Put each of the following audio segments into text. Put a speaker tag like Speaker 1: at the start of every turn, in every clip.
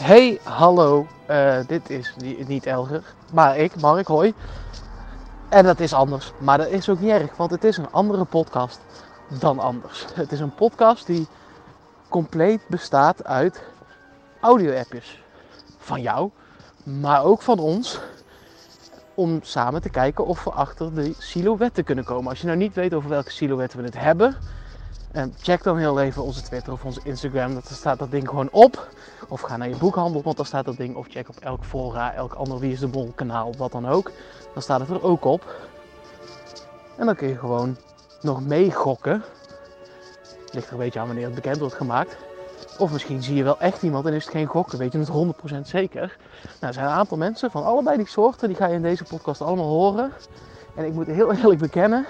Speaker 1: Hey, hallo. Eh, dit is ni- niet Elger, maar ik, Mark, hoi. En dat is anders. Maar dat is ook niet erg, want het is een andere podcast dan anders. Het is een podcast die compleet bestaat uit audio-appjes. Van jou, maar ook van ons. Om samen te kijken of we achter de silhouetten kunnen komen. Als je nou niet weet over welke silhouetten we het hebben, eh, check dan heel even onze Twitter of onze Instagram. Dat staat dat ding gewoon op. Of ga naar je boekhandel, want daar staat dat ding. Of check op elk fora, elk ander Wie is de Mol kanaal, wat dan ook. Dan staat het er ook op. En dan kun je gewoon nog meegokken. Ligt er een beetje aan wanneer het bekend wordt gemaakt. Of misschien zie je wel echt iemand en is het geen gokken, weet je het 100% zeker. Nou, er zijn een aantal mensen van allebei die soorten, die ga je in deze podcast allemaal horen. En ik moet heel eerlijk bekennen,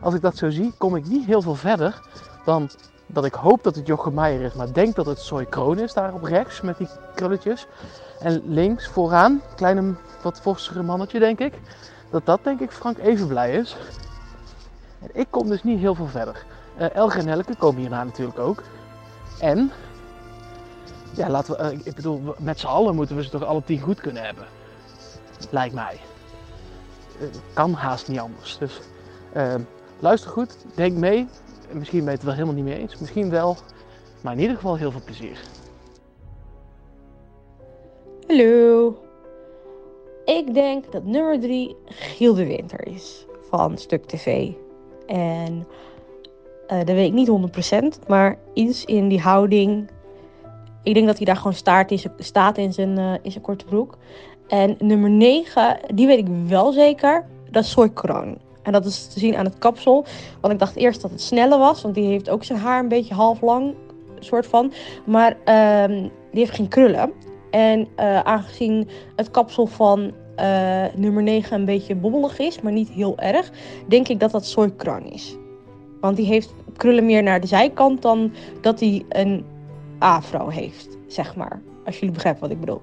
Speaker 1: als ik dat zo zie, kom ik niet heel veel verder dan dat ik hoop dat het Jochem Meijer is, maar denk dat het Soy Kroon is daar op rechts met die krulletjes. En links vooraan, kleine wat forsere mannetje denk ik, dat dat denk ik Frank Evenblij is. En ik kom dus niet heel veel verder. Eh Elge en Elke komen hierna natuurlijk ook. En, ja laten we, eh, ik bedoel, met z'n allen moeten we ze toch alle tien goed kunnen hebben. Lijkt mij. Eh, kan haast niet anders. Dus luister goed, denk mee. Misschien ben je het wel helemaal niet mee eens, misschien wel. Maar in ieder geval heel veel plezier.
Speaker 2: Hallo. Ik denk dat nummer 3 Giel de Winter is van Stuk TV. En eh, dat weet ik niet 100%, maar iets in die houding. Ik denk dat hij daar gewoon staart in zijn, staat in zijn, eh, in zijn korte broek. En nummer 9, die weet ik wel zeker, dat is Soy Kroon. En dat is te zien aan het kapsel. Want ik dacht eerst dat het snelle was, want die heeft ook zijn haar een beetje half lang, soort van. Maar ehm, die heeft geen krullen. En eh, aangezien het kapsel van eh, nummer 9 een beetje bobbelig is, maar niet heel erg, denk ik dat dat Soy Kroon is. Want die heeft krullen meer naar de zijkant dan dat hij een afro heeft, zeg maar. Als jullie begrijpen wat ik bedoel.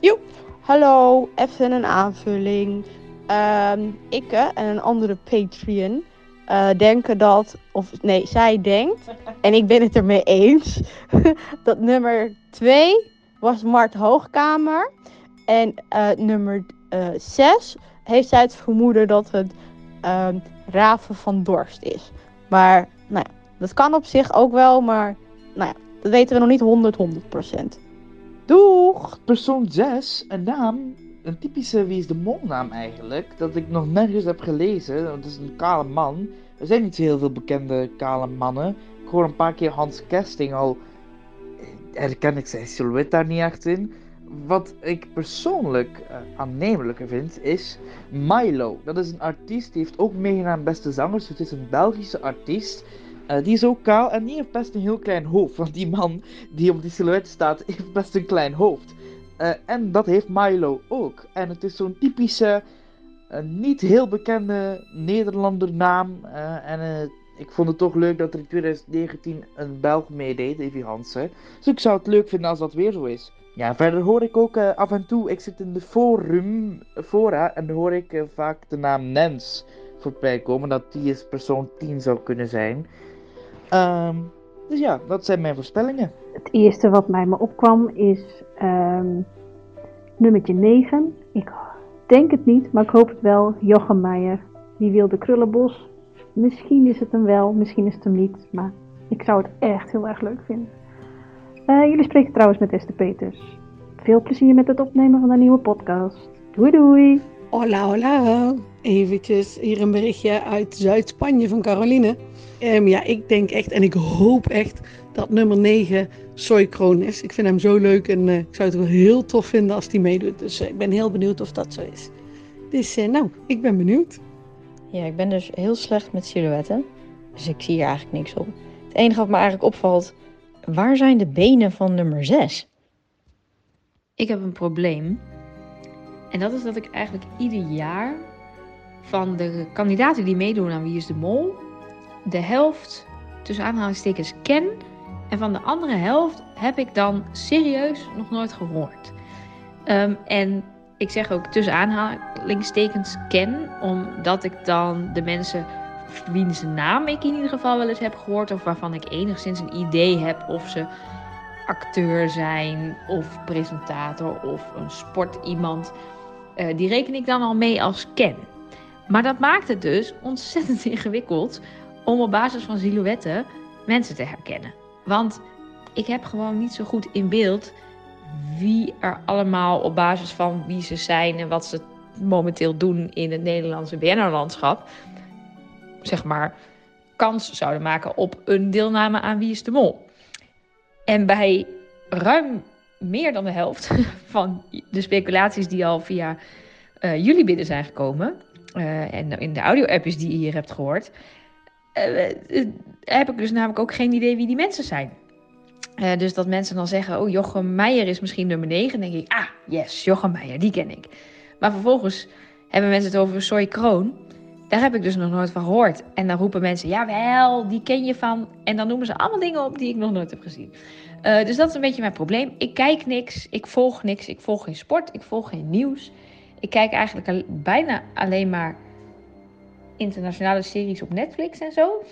Speaker 2: Joep. Hallo, even een aanvulling. Ehm ik en een andere Patreon eh, denken dat, of nee, zij denkt, en ik ben het ermee eens, dat nummer 2 was Mart Hoogkamer. En eh, nummer 6 heeft zij het vermoeden dat het ehm, Raven van Dorst is. Maar nou ja, dat kan op zich ook wel, maar nou ja, dat weten we nog niet 100, 100% Doeg!
Speaker 3: Persoon 6, een naam, een typische Wie is de Mol naam eigenlijk, dat ik nog nergens heb gelezen. Het is een kale man. Er zijn niet zo heel veel bekende kale mannen. Ik hoor een paar keer Hans Kesting al. eh, Herken ik zijn silhouet daar niet echt in. Wat ik persoonlijk eh, aannemelijker vind is Milo. Dat is een artiest die heeft ook meegedaan aan Beste Zangers. Het is een Belgische artiest. Eh, die is ook kaal en die heeft best een heel klein hoofd. Want die man die op die silhouet staat, heeft best een klein hoofd. Eh, en dat heeft Milo ook. En het is zo'n typische, eh, niet heel bekende Nederlander naam. Eh, en ik vond het toch leuk dat er in 2019 een Belg meedeed, Davy Hansen. Dus ik zou het leuk vinden als dat weer zo is. Ja, verder hoor ik ook af en toe, ik zit in de forum, fora, en hoor ik vaak de naam Nens voorbij komen. Dat die eens persoon 10 zou kunnen zijn. Ehm, dus ja, dat zijn mijn voorspellingen.
Speaker 4: Het eerste wat mij me opkwam is ehm nummertje 9. Ik denk het niet, maar ik hoop het wel. Jochem Meijer. Die wilde krullenbos. Misschien is het hem wel, misschien is het hem niet. Maar ik zou het echt heel erg leuk vinden. Eh, jullie spreken trouwens met Esther Peters. Veel plezier met het opnemen van een nieuwe podcast. Doei doei!
Speaker 5: Hola, hola. Eventjes hier een berichtje uit Zuid-Spanje van Caroline. Ehm, ja, ik denk echt en ik hoop echt dat nummer 9 Soy Kroon is. Ik vind hem zo leuk en eh, ik zou het wel heel tof vinden als hij meedoet. Dus eh, ik ben heel benieuwd of dat zo is. Dus eh, nou, ik ben benieuwd.
Speaker 2: Ja, ik ben dus heel slecht met silhouetten. Dus ik zie hier eigenlijk niks op. Het enige wat me eigenlijk opvalt, waar zijn de benen van nummer 6?
Speaker 6: Ik heb een probleem. En dat is dat ik eigenlijk ieder jaar van de kandidaten die meedoen aan Wie is de Mol, de helft tussen aanhalingstekens ken. En van de andere helft heb ik dan serieus nog nooit gehoord. Ehm, en ik zeg ook tussen aanhalingstekens ken, omdat ik dan de mensen wiens naam ik in ieder geval wel eens heb gehoord, of waarvan ik enigszins een idee heb of ze acteur zijn of presentator of een sport iemand. Eh, die reken ik dan al mee als ken. Maar dat maakt het dus ontzettend ingewikkeld om op basis van silhouetten mensen te herkennen. Want ik heb gewoon niet zo goed in beeld wie er allemaal op basis van wie ze zijn en wat ze momenteel doen in het Nederlandse BNR-landschap, zeg maar, kans zouden maken op een deelname aan Wie is de Mol. En bij ruim meer dan de helft van de speculaties die al via uh, jullie binnen zijn gekomen, uh, en in de audio-appjes die je hier hebt gehoord, uh, heb ik dus namelijk ook geen idee wie die mensen zijn. Dus dat mensen dan zeggen, oh Jochem Meijer is misschien nummer 9. Dan denk ik, ah yes, Jochem Meijer, die ken ik. Maar vervolgens hebben mensen het over Soy Kroon. Daar heb ik dus nog nooit van gehoord. En dan roepen mensen, jawel, die ken je van. En dan noemen ze allemaal dingen op die ik nog nooit heb gezien. Uh, dus dat is een beetje mijn probleem. Ik kijk niks, ik volg niks, ik volg geen sport, ik volg geen nieuws. Ik kijk eigenlijk bijna alleen maar internationale series op Netflix en zo.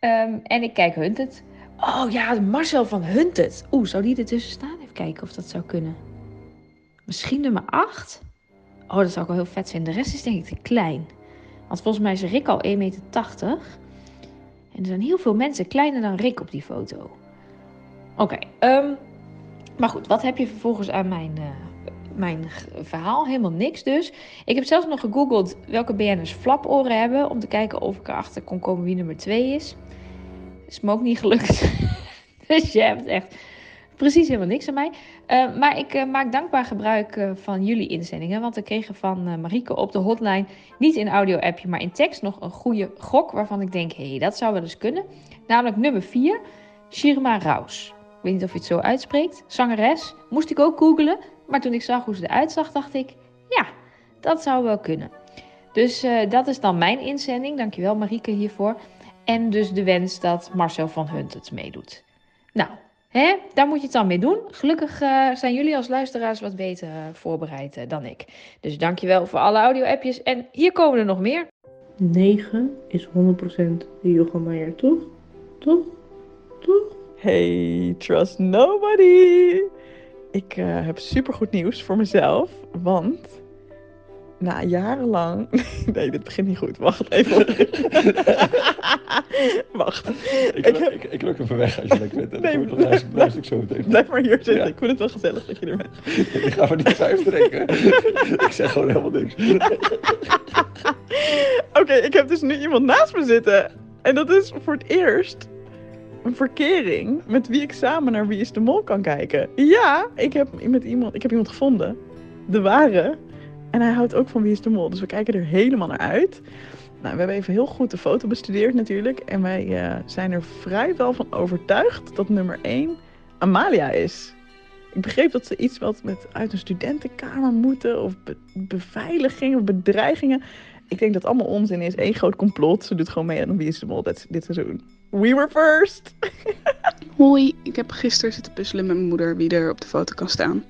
Speaker 6: Um, en ik kijk Hunted. Oh ja, Marcel van Hunted. Oeh, zou die ertussen staan? Even kijken of dat zou kunnen. Misschien nummer 8? Oh, dat zou ik wel heel vet zijn. De rest is denk ik te klein. Want volgens mij is Rick al 1,80 meter. En er zijn heel veel mensen kleiner dan Rick op die foto. Oké, um, maar goed, wat heb je vervolgens aan mijn, uh, mijn verhaal? Helemaal niks dus. Ik heb zelfs nog gegoogeld welke BN'ers flaporen hebben. Om te kijken of ik erachter kon komen wie nummer 2 is. Is me ook niet gelukt. dus je hebt echt precies helemaal niks aan mij. Uh, maar ik uh, maak dankbaar gebruik uh, van jullie inzendingen. Want ik kreeg van Marieke op de hotline, niet in audio-appje, maar in tekst, nog een goede gok. Waarvan ik denk, hé, hey, dat zou wel eens kunnen. Namelijk nummer 4, Shirma Raus. Weet niet of je het zo uitspreekt. Zangeres. Moest ik ook googelen. Maar toen ik zag hoe ze eruit zag, dacht ik, ja, dat zou wel kunnen. Dus dat is dan mijn inzending. Dankjewel Marieke hiervoor. En dus de wens dat Marcel van Hunt het meedoet. Nou, hè, daar moet je het dan mee doen. Gelukkig uh, zijn jullie als luisteraars wat beter uh, voorbereid dan ik. Dus dankjewel voor alle audio-appjes. En hier komen er nog meer.
Speaker 7: 9 is 100% Jochem Meijer, toch? Toch? Toch?
Speaker 8: Hey, trust nobody! Ik heb supergoed nieuws voor mezelf, want na jarenlang. Nee, dit begint niet goed. Wacht even. Wacht.
Speaker 9: Ik, ik, heb... ik, ik luk even weg als je lekker bent. Nee, blijf, blijf, blijf ik zo meteen.
Speaker 8: Blijf maar hier zitten. Ja. Ik vind het wel gezellig dat je er bent.
Speaker 9: ik ga maar niet vijf trekken. ik zeg gewoon helemaal niks.
Speaker 8: Oké, okay, ik heb dus nu iemand naast me zitten. En dat is voor het eerst een verkering met wie ik samen naar Wie is de Mol kan kijken. Ja, ik heb, met iemand, ik heb iemand gevonden. De ware. En hij houdt ook van Wie is de Mol. Dus we kijken er helemaal naar uit. Nou, we hebben even heel goed de foto bestudeerd natuurlijk. En wij uh, zijn er vrijwel van overtuigd dat nummer 1 Amalia is. Ik begreep dat ze iets wat met uit een studentenkamer moeten. Of be beveiliging of bedreigingen. Ik denk dat allemaal onzin is. Eén groot complot. Ze doet gewoon mee aan Wie is de Mol dit seizoen. We were first!
Speaker 10: Hoi, ik heb gisteren zitten puzzelen met mijn moeder wie er op de foto kan staan.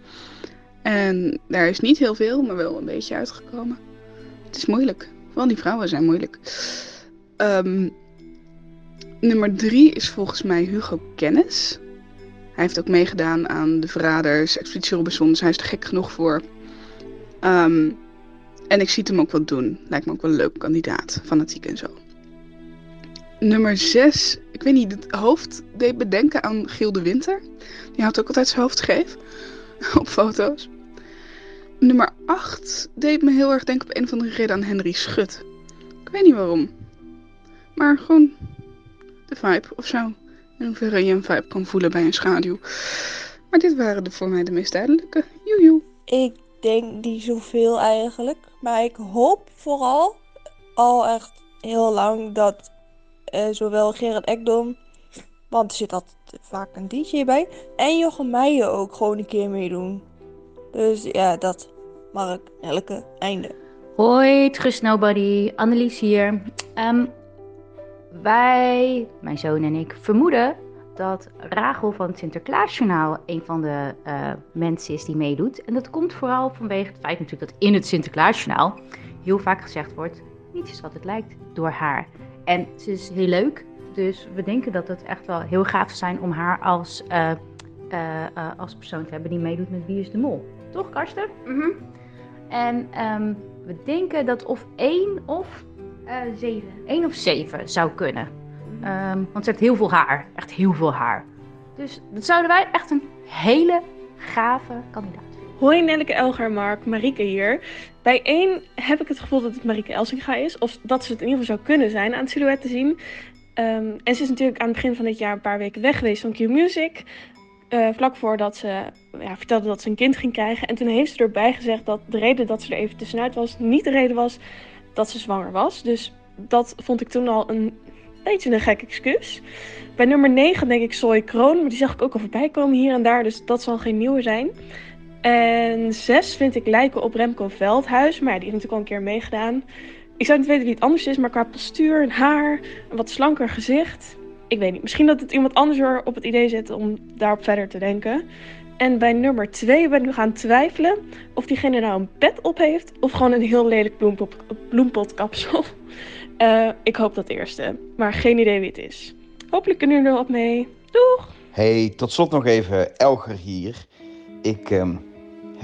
Speaker 10: En daar is niet heel veel, maar wel een beetje uitgekomen. Het is moeilijk. Vooral die vrouwen zijn moeilijk. Um, nummer drie is volgens mij Hugo Kennis. Hij heeft ook meegedaan aan De Verraders, Expeditie Robinson. Dus hij is er gek genoeg voor. Um, en ik zie het hem ook wel doen. Lijkt me ook wel een leuke kandidaat. Fanatiek en zo. Nummer 6. Ik weet niet, het hoofd deed bedenken aan Giel de Winter. Die houdt ook altijd zijn hoofd scheef. Op foto's. Nummer 8 deed me heel erg denken op een of andere reden aan Henry Schut. Ik weet niet waarom. Maar gewoon de vibe of zo. In hoeverre je een vibe kan voelen bij een schaduw. Maar dit waren de, voor mij de meest duidelijke. Joejoe.
Speaker 11: Ik denk niet zoveel eigenlijk. Maar ik hoop vooral al echt heel lang dat zowel Gerard Ekdom, want er zit altijd vaak een DJ bij, en Jochem Meijer ook gewoon een keer meedoen. Dus ja, dat. Mark, elke einde.
Speaker 12: Hoi, Trust Nobody. Annelies hier. Um, wij, mijn zoon en ik, vermoeden dat Rachel van het Sinterklaasjournaal een van de uh, mensen is die meedoet. En dat komt vooral vanwege het feit natuurlijk dat in het Sinterklaasjournaal heel vaak gezegd wordt, niets is wat het lijkt, door haar. En ze is heel leuk, dus we denken dat het echt wel heel gaaf zou zijn om haar als uh, eh, eh, als persoon te hebben die meedoet met Wie is de Mol. Toch, Karsten? Mhm. En ehm, we denken dat of één of
Speaker 6: Eh, zeven.
Speaker 12: één of zeven zou kunnen. Ehm, want ze heeft heel veel haar. Echt heel veel haar. Dus dat zouden wij echt een hele gave kandidaat.
Speaker 13: Hoi Nelleke Elger, Mark, Marieke hier. Bij één heb ik het gevoel dat het Marieke Elsinga is. Of dat ze het in ieder geval zou kunnen zijn aan het silhouet te zien. Ehm, en ze is natuurlijk aan het begin van dit jaar een paar weken weg geweest van Q-Music. Eh, vlak voordat ze ja, vertelde dat ze een kind ging krijgen. En toen heeft ze erbij gezegd dat de reden dat ze er even tussenuit was... niet de reden was dat ze zwanger was. Dus dat vond ik toen al een beetje een gek excuus. Bij nummer 9 denk ik Zoe Kroon. Maar die zag ik ook al voorbij komen hier en daar. Dus dat zal geen nieuwe zijn. En 6 vind ik lijken op Remco Veldhuis. Maar die heeft natuurlijk al een keer meegedaan. Ik zou niet weten wie het anders is, maar qua postuur en haar, een wat slanker gezicht. Ik weet niet. Misschien dat het iemand anders er op het idee zit om daarop verder te denken. En bij nummer 2 ben ik nu gaan twijfelen of diegene nou een pet op heeft of gewoon een heel lelijk bloempot, bloempotkapsel. Eh, ik hoop dat eerste, maar geen idee wie het is. Hopelijk kunnen jullie er wat mee. Doeg!
Speaker 14: Hey, tot slot nog even Elger hier. Ik ehm,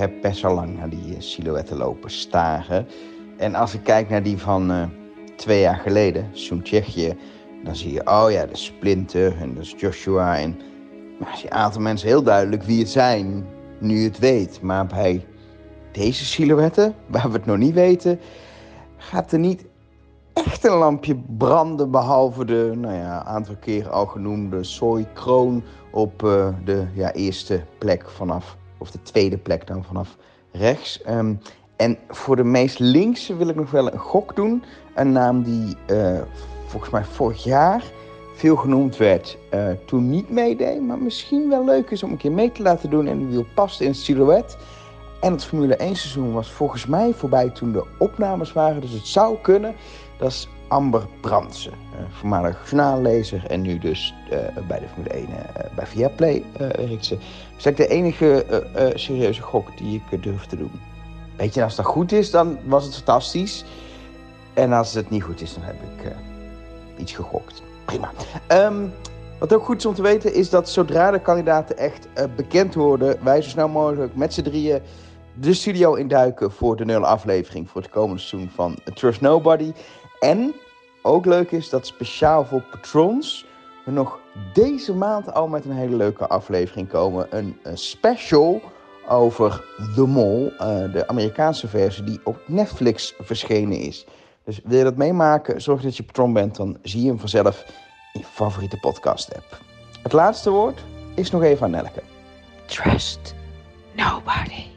Speaker 14: heb best wel lang naar die eh, silhouetten lopen staren. En als ik kijk naar die van eh, twee jaar geleden, Soen Tsjechië, dan zie je, oh ja, de Splinter en dat is Joshua. En maar je een aantal mensen heel duidelijk wie het zijn, nu het weet. Maar bij deze silhouetten, waar we het nog niet weten, gaat er niet echt een lampje branden. Behalve de, nou ja, aantal keer al genoemde Soy Kroon op eh, de ja, eerste plek vanaf, of de tweede plek dan vanaf rechts. Ehm, en voor de meest linkse wil ik nog wel een gok doen. Een naam die eh, volgens mij vorig jaar veel genoemd werd, eh, toen niet meedeed. Maar misschien wel leuk is om een keer mee te laten doen en die wil past in het silhouet. En het Formule 1 seizoen was volgens mij voorbij toen de opnames waren. Dus het zou kunnen. Dat is Amber Brandsen, eh, voormalig journaallezer en nu dus eh, bij de Formule 1 eh, bij Viaplay eh, werkt ze. Dat is de enige serieuze gok die ik durf te doen. Weet je, als dat goed is, dan was het fantastisch. En als het niet goed is, dan heb ik iets gegokt. Prima. Ehm, wat ook goed is om te weten, is dat zodra de kandidaten echt bekend worden, wij zo snel mogelijk met z'n drieën de studio induiken voor de nul aflevering voor het komende seizoen van Trust Nobody. En ook leuk is dat speciaal voor patrons we nog deze maand al met een hele leuke aflevering komen. Een, special over The Mol, eh, de Amerikaanse versie die op Netflix verschenen is. Dus wil je dat meemaken, zorg dat je patron bent, dan zie je hem vanzelf in je favoriete podcast app. Het laatste woord is nog even aan Nelke.
Speaker 6: Trust nobody.